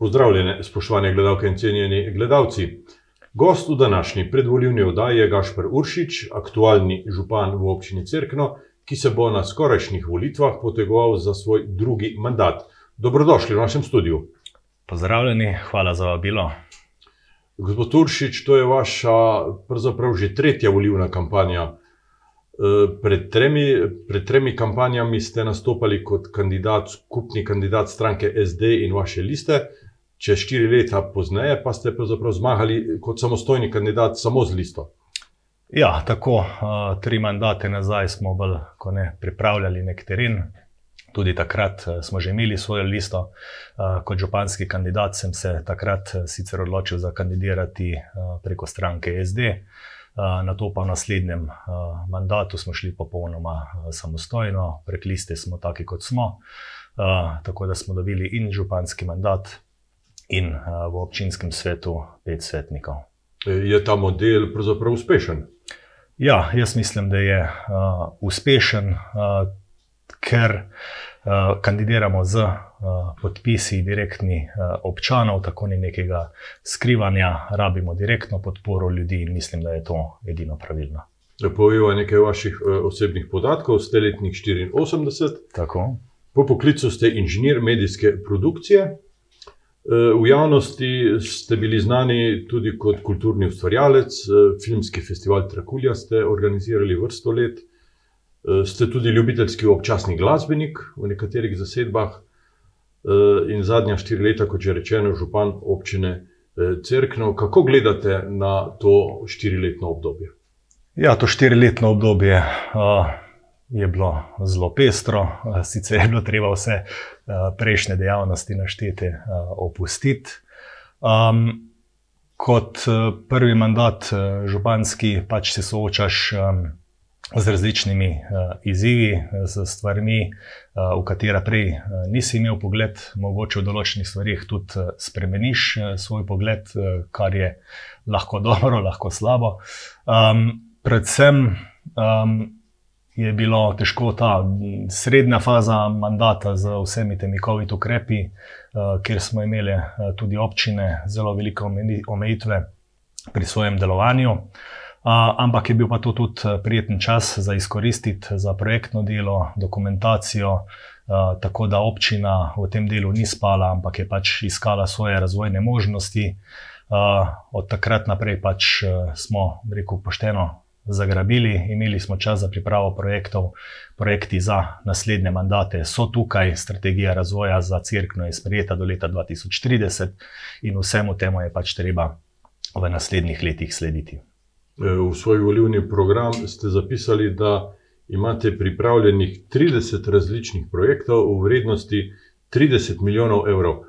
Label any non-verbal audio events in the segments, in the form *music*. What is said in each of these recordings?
Pozdravljene, spoštovane gledalke in cenjeni gledalci. Gost v današnji predvoljivni oddaji je Gašpr Uršič, aktualni župan v občini Cerkno, ki se bo na skorajšnjih volitvah potegoval za svoj drugi mandat. Dobrodošli v našem studiu. Pozdravljeni, hvala za vabilo. Gospod Uršič, to je vaša pravzaprav že tretja volilna kampanja. Pred tremi, pred tremi kampanjami ste nastopali kot kandidat, skupni kandidat stranke SD in vaše liste, čez štiri leta pozneje pa ste pravzaprav zmagali kot samostojni kandidat samo z listo. Ja, tako, tri mandate nazaj smo bolj ne pripravljali nek teren. Tudi takrat smo že imeli svojo listo. Kot županski kandidat sem se takrat sicer odločil za kandidirati preko stranke SD. Na to pa v naslednjem mandatu smo šli popolnoma samostojno, prek liste smo taki, kot smo. Tako da smo dobili in županski mandat, in v občinskem svetu pet svetnikov. Je ta model pravzaprav uspešen? Ja, jaz mislim, da je uspešen, ker kandidiramo s podpisi direktni občanov, tako ni nekega skrivanja, rabimo direktno podporo ljudi in mislim, da je to edino pravilno. Povejva nekaj vaših osebnih podatkov, ste letnik štiriinosemdeset. Tako. Po poklicu ste inženir medijske produkcije. V javnosti ste bili znani tudi kot kulturni ustvarjalec, filmski festival Trakulja ste organizirali vrsto let. Ste tudi ljubiteljski občasni glasbenik v nekaterih zasedbah. In zadnja štiri leta, kot že rečeno, župan občine Cerkno. Kako gledate na to štiriletno obdobje? Ja, to štiriletno obdobje je bilo zelo pestro, sicer je bilo treba vse prejšnje dejavnosti naštete opustiti. Kot prvi mandat županski pač se soočaš z različnimi izzivi, s stvarmi, v katere prej nisi imel vpogled, mogoče v določenih stvareh tudi spremeniš svoj pogled, kar je lahko dobro, lahko slabo. Predvsem je bilo težko ta srednja faza mandata z vsemi temi covid ukrepi, kjer smo imeli tudi občine zelo velike omejitve pri svojem delovanju. Ampak je bil pa to tudi prijeten čas za izkoristiti za projektno delo, dokumentacijo, tako da občina v tem delu ni spala, ampak je pač iskala svoje razvojne možnosti. Od takrat naprej pač smo, rekel, pošteno zagrabili, imeli smo čas za pripravo projektov, projekti za naslednje mandate so tukaj, strategija razvoja za Cerkno je sprejeta do leta dva tisoč trideset in vsemu temu je pač treba v naslednjih letih slediti. V svoj volilni program ste zapisali, da imate pripravljenih trideset različnih projektov v vrednosti trideset milijonov evrov.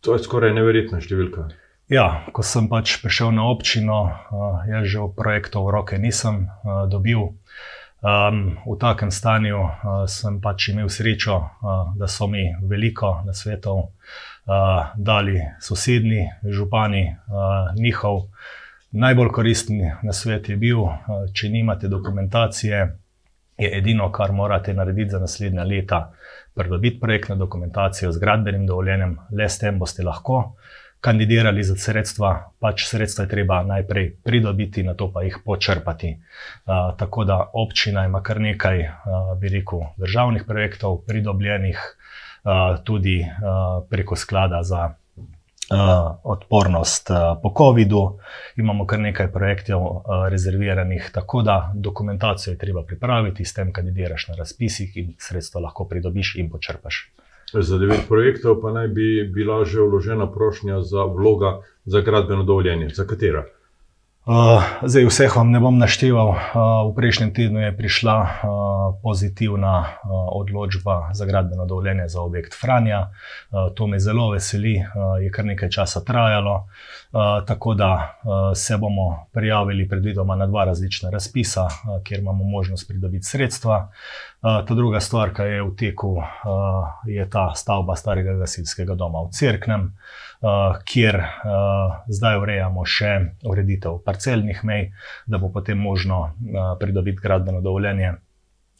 To je skoraj neverjetna številka. Ja, ko sem pač prišel na občino, jaz že projektov v roke nisem dobil. V takem stanju sem pač imel srečo, da so mi veliko nasvetov dali sosednji župani. Njihov najbolj koristen nasvet je bil: če nimate dokumentacije, je edino, kar morate narediti za naslednja leta, pridobiti projektno dokumentacijo z gradbenim dovoljenjem, le s tem boste lahko kandidirali za sredstva. Pač sredstva je treba najprej pridobiti, nato pa jih počrpati. Tako da občina ima kar nekaj, bi rekel, državnih projektov pridobljenih, tudi preko sklada za odpornost po covidu. Imamo kar nekaj projektov rezerviranih, tako da dokumentacijo je treba pripraviti, s tem kandidiraš na razpisih in sredstva lahko pridobiš in počrpaš. Za devet projektov pa naj bi bila že vložena prošnja za vloga za gradbeno dovoljenje. Za katera? zdaj vseh vam ne bom našteval. v prejšnjem tednu je prišla pozitivna odločba za gradbeno dovoljenje za objekt Franja. To me zelo veseli, je kar nekaj časa trajalo. Tako da se bomo prijavili predvidoma na dva različna razpisa, kjer imamo možnost pridobiti sredstva. Ta druga stvar, ke je v teku, je ta stavba starega gasilskega doma v Cerknem, kjer zdaj urejamo še ureditev parcelnih mej, da bo potem možno pridobiti gradbeno dovoljenje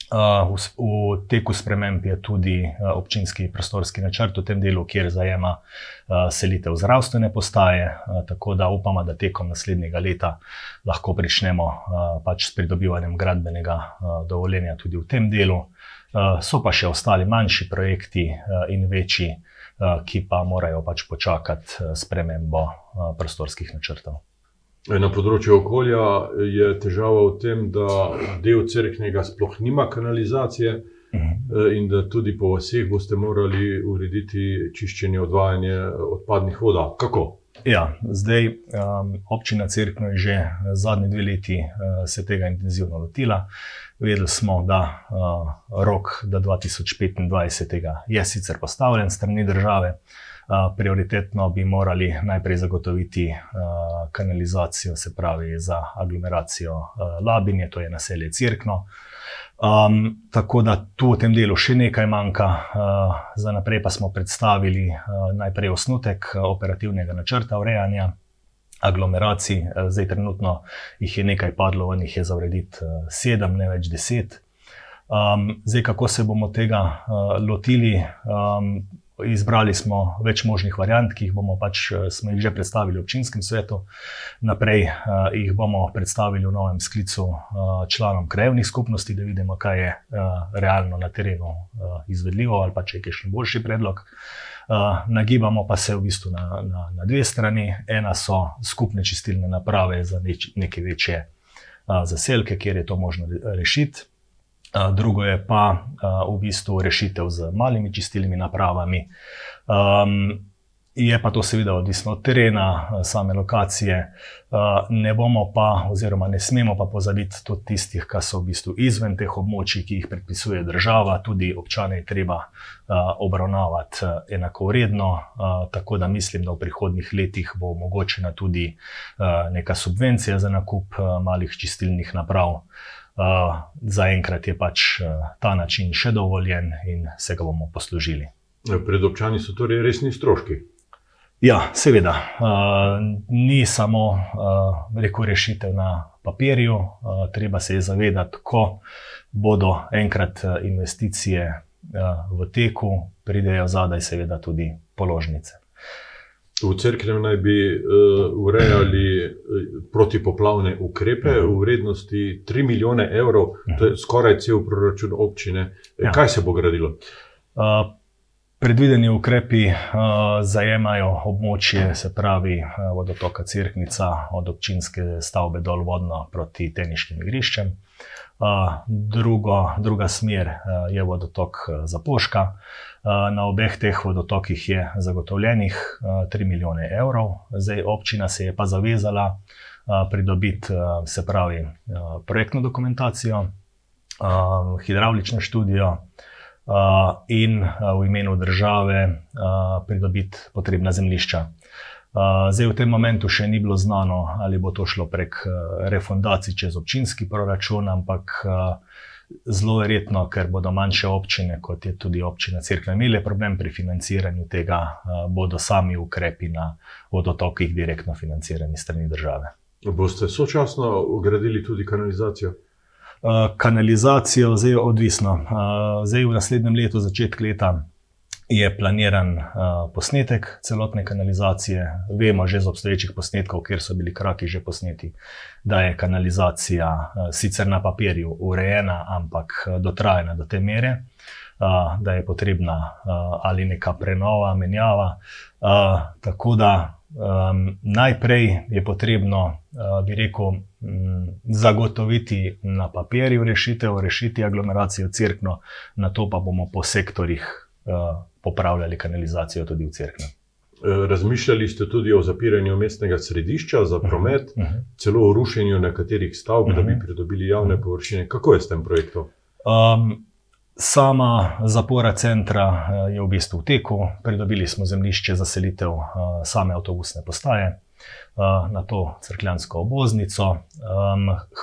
V, v teku sprememb je tudi občinski prostorski načrt v tem delu, kjer zajema selitev zdravstvene postaje. Tako da upamo, da tekom naslednjega leta lahko pričnemo pač s pridobivanjem gradbenega dovoljenja tudi v tem delu. So pa še ostali manjši projekti in večji, ki pa morajo pač počakati spremembo prostorskih načrtov. Na področju okolja je težava v tem, da del crknega sploh nima kanalizacije mhm. -huh. in da tudi po vseh boste morali urediti čiščenje odvajanja odpadnih voda. Kako? Ja, zdaj um, občina Cerkno je že zadnji dve leti uh, se tega intenzivno lotila. Vedeli smo, da uh, rok do 2025 je sicer postavljen strani države. Uh, prioritetno bi morali najprej zagotoviti kanalizacijo, se pravi za aglomeracijo Labinje, to je naselje Cirkno. Um, tako da tu v tem delu še nekaj manjka, uh, za naprej pa smo predstavili uh, najprej osnutek operativnega načrta urejanja aglomeracij, uh, zdaj trenutno jih je nekaj padlo, v njih je za urediti uh, sedem, ne več deset. Um, zdaj, kako se bomo tega uh, lotili, um, Izbrali smo več možnih variant, ki jih bomo pač, eh, smo jih že predstavili v občinskem svetu. Naprej uh, jih bomo predstavili v novem sklicu uh, članom krajevnih skupnosti, da vidimo, kaj je uh, realno na terenu uh, izvedljivo, ali pa če je še boljši predlog. Uh, nagibamo pa se v bistvu na, na, na dve strani. Ena so skupne čistilne naprave za neč, neke večje uh, zaselke, kjer je to možno rešiti drugo je pa v bistvu rešitev z malimi čistilnimi napravami. Um, je pa to seveda odvisno od terena, same lokacije. Ne bomo pa, oziroma ne smemo pa pozabiti tudi tistih, ki so v bistvu izven teh območij, ki jih predpisuje država, tudi občane je treba obravnavati enako vredno. Tako da mislim, da v prihodnih letih bo omogočena tudi neka subvencija za nakup malih čistilnih naprav. Zaenkrat je pač ta način še dovoljen in se ga bomo poslužili. Pred občani so torej resni stroški. Ja, seveda. Uh, ni samo uh, reko rešitev na papirju, uh, treba se je zavedati, ko bodo enkrat investicije uh, v teku, pridejo zadaj, seveda, tudi položnice. V crkvi naj bi uh, urejali uh, protipoplavne ukrepe v vrednosti 3 milijone evrov, to je skoraj cel proračun občine. Ja. Kaj se bo gradilo? Uh, predvideni ukrepi uh, zajemajo območje, se pravi uh, vodotoka Cirknica, od občinske stavbe dol vodno proti teniškim igriščem. Uh, drugo, druga smer uh, je vodotok Zapoška. Uh, Na obeh teh vodotokih je zagotovljenih 3 milijone evrov, zdaj občina se je pa zavezala pridobiti, se pravi, projektno dokumentacijo, hidravlično študijo in v imenu države pridobiti potrebna zemljišča. Zdaj, v tem momentu še ni bilo znano, ali bo to šlo prek refundacij čez občinski proračun, ampak zelo verjetno, ker bodo manjše občine, kot je tudi občina Cerkve, imele problem pri financiranju tega, bodo sami ukrepi na vodotokih direktno financirani strani države. Boste sočasno ugradili tudi kanalizacijo? Kanalizacijo zdaj je odvisno. Zdaj v naslednjem letu, začetek leta, je planiran uh, posnetek celotne kanalizacije. Vemo že iz obstoječih posnetkov, kjer so bili kraki že posneti, da je kanalizacija sicer na papirju urejena, ampak dotrajena do te mere, da je potrebna ali neka prenova, menjava. Tako da um, najprej je potrebno, uh, bi rekel, um, zagotoviti na papirju rešitev, rešiti aglomeracijo crkno, na to pa bomo po sektorjih. Uh, popravljali kanalizacijo tudi v crkvi. E, razmišljali ste tudi o zapiranju mestnega središča za mhm, promet, uh -huh. celo o rušenju nekaterih stavb, uh -huh. da bi mhm. pridobili javne površine. Kako je s tem projektom? Um, sama zapora centra e, je v bistvu v teku. Pridobili smo zemljišče za selitev uh, same avtobusne postaje uh, na to crkljansko oboznico.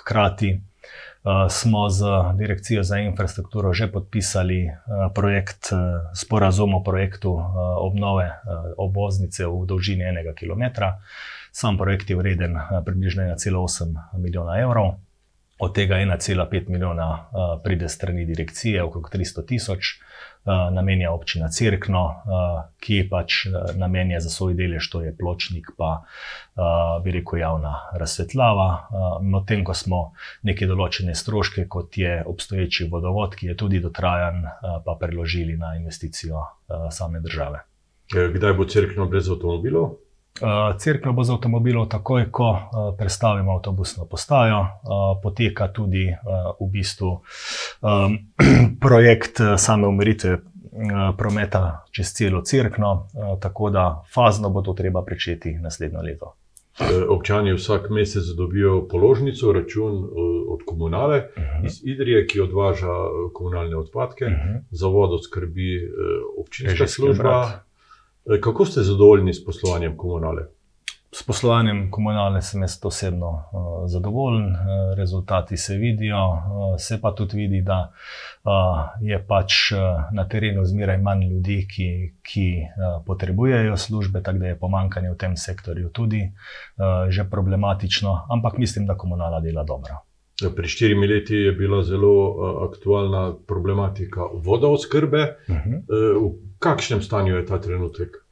Hkrati Eh, smo z Direkcijo za infrastrukturo že podpisali eh, projekt, eh, sporazum o projektu obnove obvoznice v dolžini enega km. Sam projekt je vreden približno 1,8 milijona evrov. Od tega 1,5 milijona uh, pride strani direkcije, okrog 300 tisoč uh, namenja občina Cerkno, uh, ki pač uh, namenja za svoj delež, to je pločnik, pa uh, bi rekel javna razsvetljava. Uh, Medtem ko smo neke določene stroške, kot je obstoječi vodovod, ki je tudi dotrajan, uh, pa preložili na investicijo uh, same države. Kdaj bo Cerkno brez avtomobilov? Eh, Cerkev bo z avtomobilom, takoj ko uh, prestavimo avtobusno postajo, uh, poteka tudi v bistvu *clears throat* projekt same umiritve prometa čez celo crkno, uh, tako da fazno bo to treba pričeti naslednjo leto. Občani vsak mesec dobijo položnico, račun od komunale uh mhm. -huh. iz Idrije, ki odvaža komunalne odpadke, uh mhm. -huh. za vodo skrbi občinska služba. Brat. Eh, kako ste zadovoljni s poslovanjem komunale? S poslovanjem komunale sem jaz osebno uh, zadovoljen, uh, rezultati se vidijo, uh, se pa tudi vidi, da uh, je pač uh, na terenu zmeraj manj ljudi, ki, ki uh, potrebujejo službe, tako da je pomankanje v tem sektorju tudi uh, že problematično, ampak mislim, da komunala dela dobro. Pri štirimi leti je bila zelo uh, aktualna problematika vodooskrbe. Uh -huh. uh, v kakšnem stanju je ta trenutek?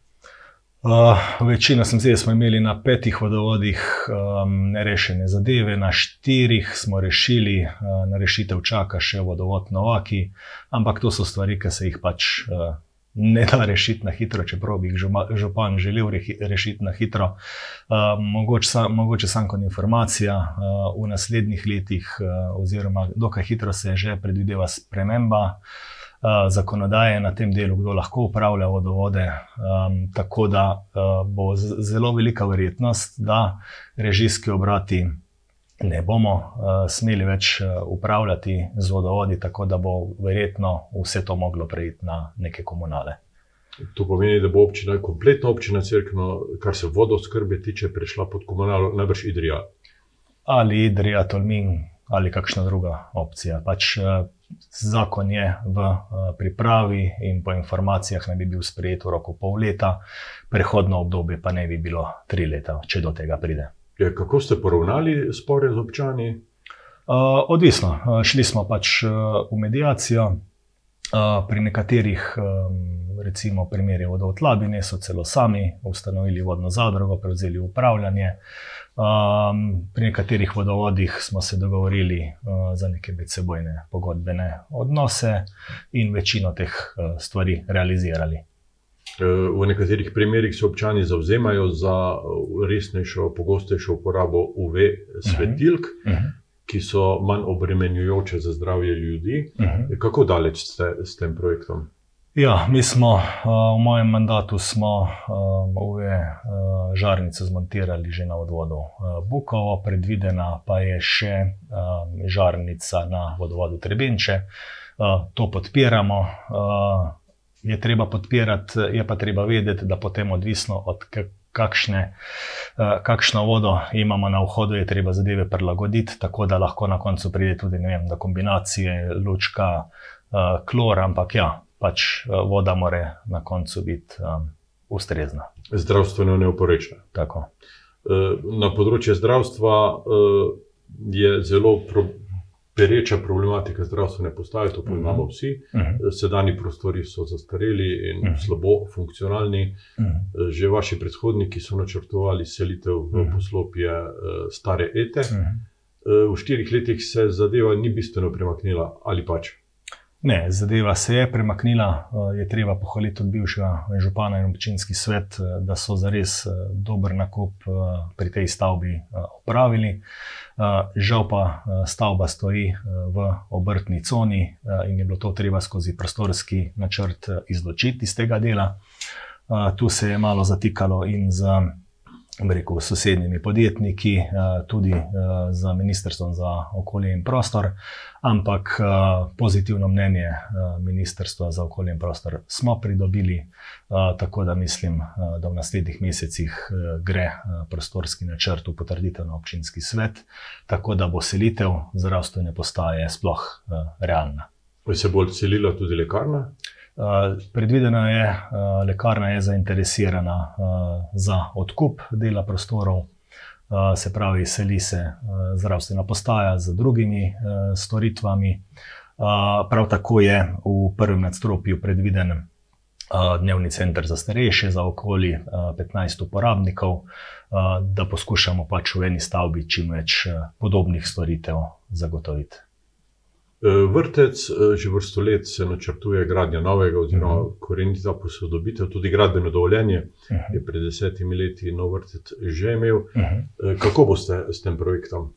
Uh, večino sem zdaj, smo imeli na petih vodovodih um, nerešene zadeve, na štirih smo rešili, uh, na rešitev čaka še vodovod Novaki, ampak to so stvari, ki se jih pač uh, ne da rešiti na hitro, čeprav bi jih župan želel rešiti na hitro. Uh, mogoče, sa, mogoče samo kot informacija, uh, v naslednjih letih, uh, oziroma dokaj hitro se že predvideva sprememba. Eh, zakonodaje na tem delu, kdo lahko upravlja vodovode. Um, tako da uh, bo zelo velika verjetnost, da režijski obrati ne bomo uh, smeli več upravljati z vodovodi, tako da bo verjetno vse to moglo preiti na neke komunale. To pomeni, da bo občina, kompletna občina Cerkno, kar se vodoskrbe tiče, prišla pod komunalo, najbrž Idrija. Ali Idrija, Tolmin, ali kakšna druga opcija. Pač, uh, Zakon je v pripravi in po informacijah naj bi bil sprejet v roku pol leta, prehodno obdobje pa naj bi bilo tri leta, če do tega pride. Ja, kako ste poravnali spore z občani? Uh, odvisno. Uh, šli smo pač uh, v medijacijo. Uh, pri nekaterih, um, recimo, primerih vodovodlabine, so celo sami ustanovili vodno zadrugo, prevzeli upravljanje. Um, pri nekaterih vodovodih smo se dogovorili uh, za neke medsebojne pogodbene odnose in večino teh uh, stvari realizirali. Uh, v nekaterih primerjih se občani zauzemajo za uh, resnejšo, pogostejšo uporabo UV svetilk, uh -huh. Uh -huh. ki so manj obremenjujoče za zdravje ljudi. Uh -huh. Kako daleč ste s tem projektom? Ja, mi smo v mojem mandatu smo ove žarnice zmontirali že na odvodu Bukovo, predvidena pa je še žarnica na vodovodu Trebenče. To podpiramo. Je treba podpirati, je pa treba vedeti, da potem odvisno od kakšne, kakšno vodo imamo na vhodu, je treba zadeve prilagoditi, tako da lahko na koncu pride tudi vem, do kombinacije lučka, klor, ampak ja, pač eh, voda mora na koncu biti um, ustrezna. Zdravstveno neoporečna. Tako. Eh, na področju zdravstva je zelo pro, pereča problematika zdravstvene postaje, to poznamo mhm. vsi. Uh mhm. -huh. Sedajni prostori so zastareli in uh mhm. -huh. slabo funkcionalni. Uh -huh. Že vaši predhodniki so načrtovali selitev v uh -huh. poslopje stare ete. Uh -huh. V štirih letih se zadeva ni bistveno premaknila ali pač. Ne, zadeva se je premaknila. Eh, je treba pohvaliti tudi bivšega župana in občinski svet, eh, da so zares eh, dober nakup pri tej stavbi opravili. Žal pa stavba stoji v obrtni coni in je bilo to treba skozi prostorski načrt izločiti iz tega dela. Tu se je malo zatikalo in z rekel, sosednjimi podjetniki, eh, tudi eh, z Ministrstvom za okolje in prostor, ampak eh, pozitivno mnenje Ministrstva za okolje in prostor smo pridobili, tako da mislim, da v naslednjih mesecih gre prostorski načrt v potrditev na občinski svet, tako da bo selitev zdravstvene postaje sploh realna. Se bo selila tudi lekarna? Eh, predvidena je, uh, lekarna je zainteresirana uh, za odkup dela prostorov, se pravi, seli se zdravstvena postaja z drugimi storitvami. Prav tako je v prvem nadstropju predviden dnevni center za starejše, za okoli 15 uporabnikov, da poskušamo pač v eni stavbi čim več podobnih storitev zagotoviti. E, vrtec, e, že vrsto let se načrtuje gradnja novega, oziroma uh -huh. korenita posodobitev, tudi gradbeno dovoljenje. Uh -huh. Je pred desetimi leti nov vrtec že imel. Uh -huh. Kako boste s tem projektom?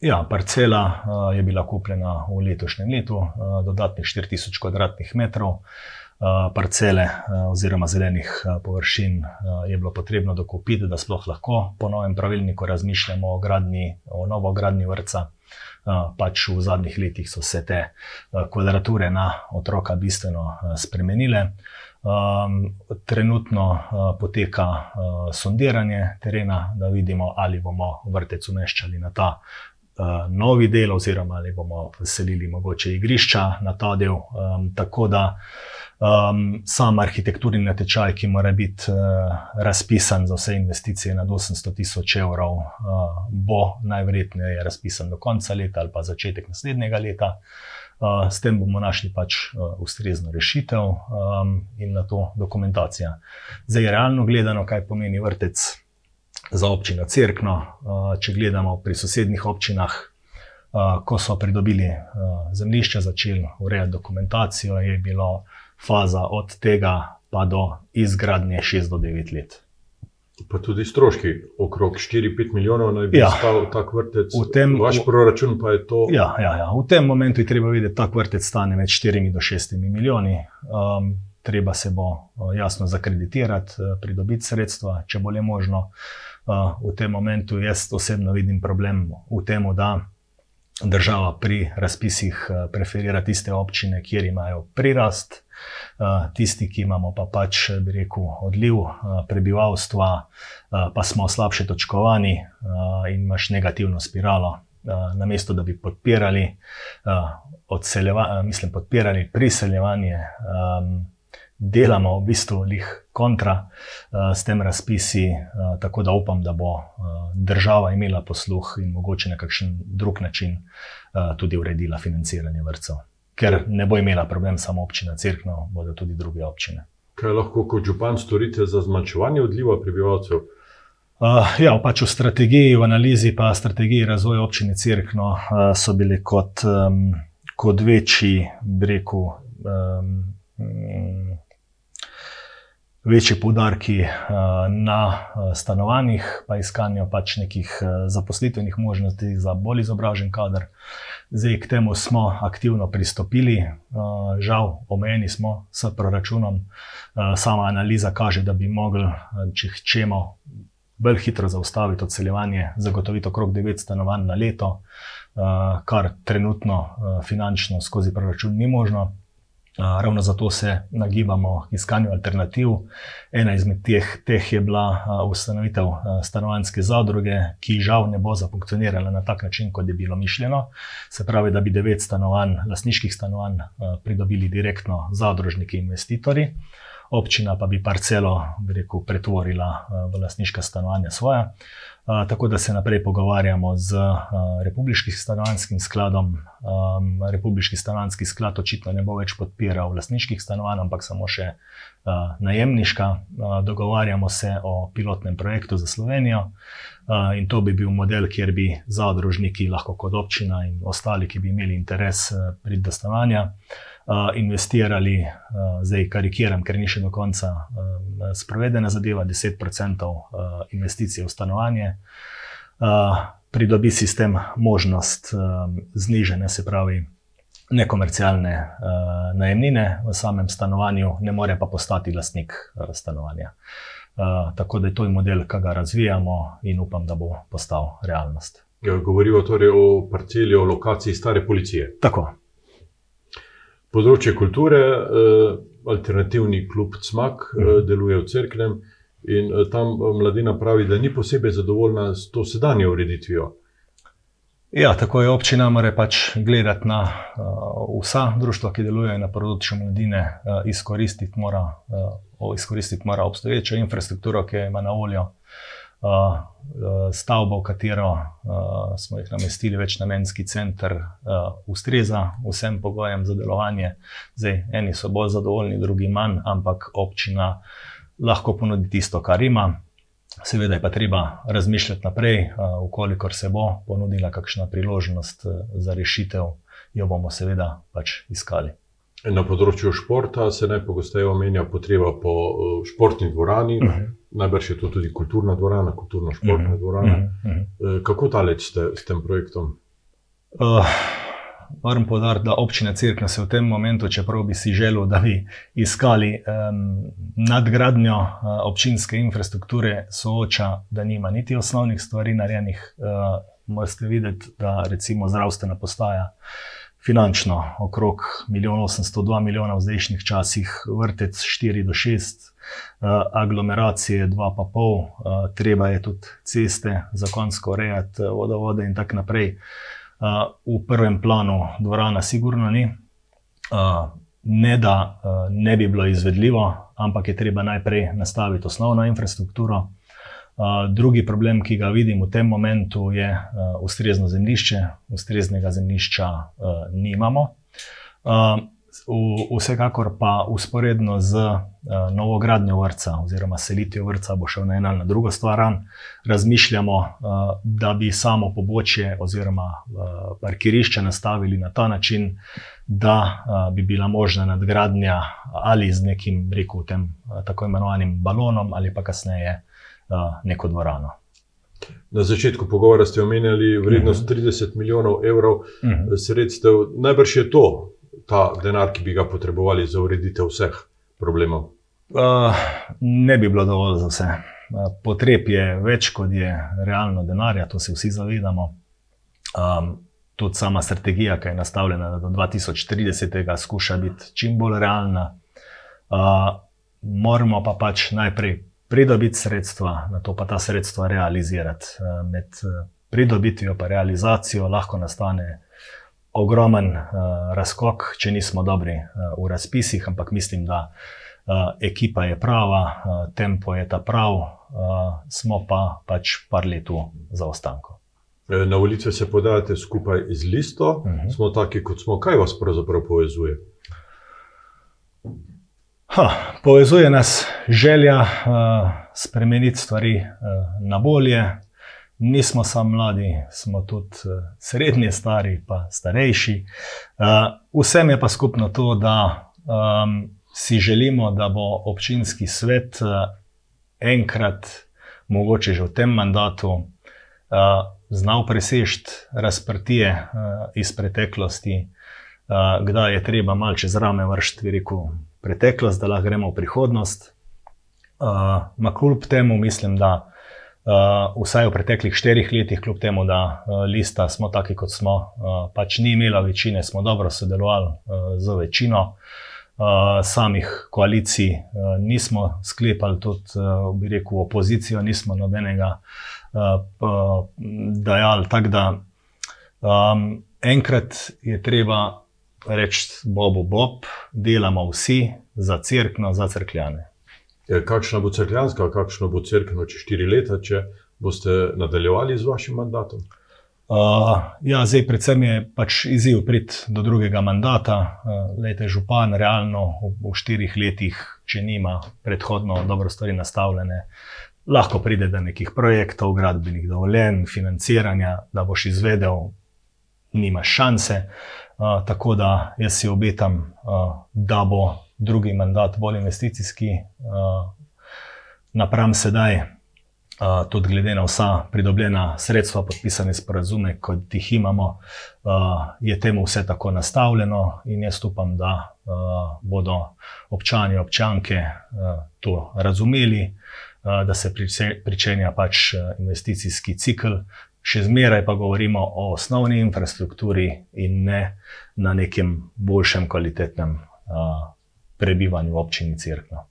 Ja, parcela je bila kupljena v letošnjem letu, dodatnih 4000 km2. Parcele oziroma zelenih površin je bilo potrebno dokupiti, da sploh lahko po novem pravilniku razmišljamo o, gradni, o novo gradni vrca. Pač v zadnjih letih so se te kvadrature na otroka bistveno spremenile. Trenutno poteka sondiranje terena, da vidimo, ali bomo vrtec umeščali na ta novi del, oziroma ali bomo selili mogoče igrišča na ta del. Tako da Um, sam arhitekturni natečaj, ki mora biti uh, razpisan za vse investicije nad 800 tisoč evrov, uh, bo najverjetneje razpisan do konca leta ali pa začetek naslednjega leta. Uh, s tem bomo našli pač uh, ustrezno rešitev um, in na to dokumentacijo. Zdaj, realno gledano, kaj pomeni vrtec za občino Cerkno, uh, če gledamo pri sosednjih občinah. Uh, ko so pridobili uh, zemljišče, začeli urejati dokumentacijo, je bilo uh, faza od tega pa do izgradnje 6 do 9 let. Pa tudi stroški, okrog 4-5 milijonov, naj bi ja. stal tak vrtec. Tem, Vaš proračun pa je to. Ja, ja, ja. V tem momentu je treba videti, da tak vrtec stane med 4 do 6 milijoni. Um, treba se bo uh, jasno zakreditirati, uh, pridobiti sredstva, če bo le možno. Uh, v tem momentu jaz osebno vidim problem v tem, da država pri razpisih preferira tiste občine, kjer imajo prirast. Eh, tisti, ki imamo pa pač, bi rekel, odliv eh, prebivalstva, eh, pa smo slabše točkovani in imaš negativno spiralo. Na mesto, da bi podpirali, mislim, podpirali priseljevanje, delamo v bistvu lih kontra s tem razpisi, tako da upam, da bo država imela posluh in mogoče na kakšen drug način tudi uredila financiranje vrtcev ker ne bo imela problem samo občina Cirkno, bodo tudi druge občine. Kaj lahko kot župan storite za zmanjševanje odliva prebivalcev? Uh, ja, pač v strategiji, v analizi, pa strategiji razvoja občine Cirkno uh, so bili kot, um, kot večji, breku. Um, Večji poudarki na stanovanjih, pa iskanju pač nekih zaposlitvenih možnosti za bolj izobražen kader. Zdaj k temu smo aktivno pristopili, žal, omejeni smo s proračunom. Sama analiza kaže, da bi mogli, če hočemo bolj hitro zaustaviti odseljevanje, zagotoviti okrog 9 stanovanj na leto, kar trenutno finančno skozi proračun ni možno. Ravno zato se nagibamo k iskanju alternativ. Ena izmed teh, teh je bila ustanovitev stanovanske zadruge, ki žal ne bo zafunkcionirala na tak način, kot je bilo mišljeno. Se pravi, da bi devet stanovanj, lasniških stanovanj, pridobili direktno zadružniki in investitorji, občina pa bi parcelo bi rekel, pretvorila v lasniška stanovanja svoje tako da se naprej pogovarjamo z Republikanskim stanovanjskim skladom. Republikanski stanovanjski sklad očitno ne bo več podpiral vlastniških stanovanj, ampak samo še najemniška. Dogovarjamo se o pilotnem projektu za Slovenijo. In to bi bil model, kjer bi zadružniki, lahko kot občina in ostali, ki bi imeli interes pri dostavljanju, investirali, zdaj karikiram, ker ni še do konca sprovedena zadeva, 10% investicij v stanovanje, pridobi sistem možnost znižene, se pravi, nekomercialne najemnine v samem stanovanju, ne more pa postati lastnik stanovanja. Tako da je to model, ki ga razvijamo in upam, da bo postal realnost. Ja, govorimo torej o parceli, o lokaciji stare policije. Tako področje kulture, eh, alternativni klub CMAK eh, mhm. deluje v Cerknem in eh, tam mladina pravi, da ni posebej zadovoljna s to sedanjo ureditvijo. Ja, tako je občina, mora pač gledati na uh, vsa društva, ki delujejo na področju mladine, uh, izkoristiti, mora, uh, izkoristiti mora obstoječo infrastrukturo, ki jo ima na voljo. Stavba, v katero uh, smo jih namestili, večnamenski center, uh, ustreza vsem pogojem za delovanje. Zdaj, eni so bolj zadovoljni, drugi manj, ampak občina lahko ponudi tisto, kar ima. Seveda je pa treba razmišljati naprej, uh, ukolikor se bo ponudila kakšna priložnost uh, za rešitev, jo bomo seveda pač iskali. Na področju športa se najpogosteje omenja potreba po športni dvorani. Uh -huh. Najbrž je to tudi kulturna dvorana, kulturno-športna uh -huh. dvorana. Uh -huh. Kako daleč ste s tem projektom? Uh, moram podariti, da občina Cirkna se v tem momentu, čeprav bi si želel, da bi iskali um, nadgradnjo uh, občinske infrastrukture, sooča, da nima niti osnovnih stvari narejenih. Uh, Morate videti, da recimo zdravstvena postaja finančno okrog 1,802 milijona v zdajšnjih časih, vrtec 4 do 6, uh, aglomeracije 2,5, uh, treba je tudi ceste zakonsko urejati, vodovode in tako naprej. V prvem planu dvorana, sigurno ni. Ne, da ne bi bilo izvedljivo, ampak je treba najprej nastaviti osnovno infrastrukturo. Drugi problem, ki ga vidim v tem momentu, je ustrezno zemljišče. Ustreznega zemljišča nimamo. V, vsekakor pa usporedno z uh, novogradnjo vrca oziroma selitvijo vrca bo šel na eno ali na drugo stvar. Razmišljamo, uh, da bi samo pobočje oziroma uh, parkirišče nastavili na ta način, da uh, bi bila možna nadgradnja ali z nekim, rekel, tem uh, tako imenovanim balonom ali pa kasneje uh, neko dvorano. Na začetku pogovora ste omenjali vrednost uh -huh. 30 milijonov evrov uh -huh. sredstev. Najbrž je to ta denar, ki bi ga potrebovali za ureditev vseh problemov? Uh, ne bi bilo dovolj za vse. Uh, potreb je več, kot je realno denarja, to se vsi zavedamo. Um, tudi sama strategija, ki je nastavljena do 2030, skuša biti čim bolj realna. Uh, moramo pa pač najprej pridobiti sredstva, na to pa ta sredstva realizirati. Uh, med pridobitvijo in realizacijo lahko nastane ogromen uh, razkok, če nismo dobri uh, v razpisih, ampak mislim, da uh, ekipa je prava, uh, tempo je ta prav, uh, smo pa pač par let v zaostanku. Na volitve se podajate skupaj z listo, uh mhm. -huh. smo taki, kot smo. Kaj vas pravzaprav povezuje? Ha, povezuje nas želja uh, spremeniti stvari uh, na bolje, nismo samo mladi, smo tudi uh, srednji, stari, pa starejši. Uh, vsem je pa skupno to, da um, si želimo, da bo občinski svet uh, enkrat, mogoče že v tem mandatu, uh, znal presežiti razprtije uh, iz preteklosti, uh, kdaj je treba malce z rame vršiti, rekel, preteklost, da lahko gremo v prihodnost. Uh, Makljub temu mislim, da. Uh, vsaj v preteklih štirih letih, kljub temu, da uh, lista smo taki, kot smo, uh, pač ni imela večine, smo dobro sodelovali uh, z večino. Uh, samih koalicij uh, nismo sklepali, tudi uh, bi rekel, opozicijo nismo nobenega uh, uh, dajali. Tako da um, enkrat je treba reči, Bobu Bob, delamo vsi za crkno, za crkljane. Ja, kakšna bo crkljanska, kakšno bo crkveno čez štiri leta, če boste nadaljevali z vašim mandatom? Uh, ja, zdaj, predvsem je pač izziv priti do drugega mandata. Uh, lejte, župan, realno v, v štirih letih, če nima predhodno dobro stvari nastavljene, lahko pride do nekih projektov, gradbenih dovoljenj, financiranja, da boš izvedel, nimaš šanse. Uh, tako da jaz si obetam, uh, da bo drugi mandat bolj investicijski, uh, napram sedaj, uh, tudi glede na vsa pridobljena sredstva, podpisane sporazume, kot jih imamo, uh, je temu vse tako nastavljeno in jaz upam, da bodo občani in občanke to razumeli, da se pričenja pač investicijski cikl. Še zmeraj pa govorimo o osnovni infrastrukturi in ne na nekem boljšem, kvalitetnem uh, prebivanju v občini Cirkna.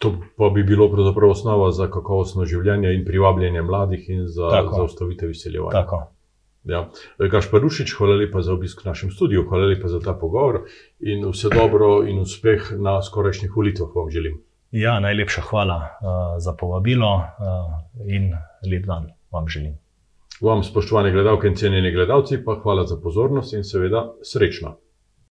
To pa bi bilo pravzaprav osnova za kakovostno življenje in privabljanje mladih in za zaustavitev izseljevanja. Ja. Gašpar Rušič, hvala lepa za obisk v našem studiu, hvala lepa za ta pogovor in vse dobro in uspeh na skorajšnjih volitvah vam želim. Ja, najlepša hvala uh, za povabilo uh, in lep dan vam želim. Vam, spoštovane gledalke in cenjeni gledalci, pa hvala za pozornost in seveda srečno.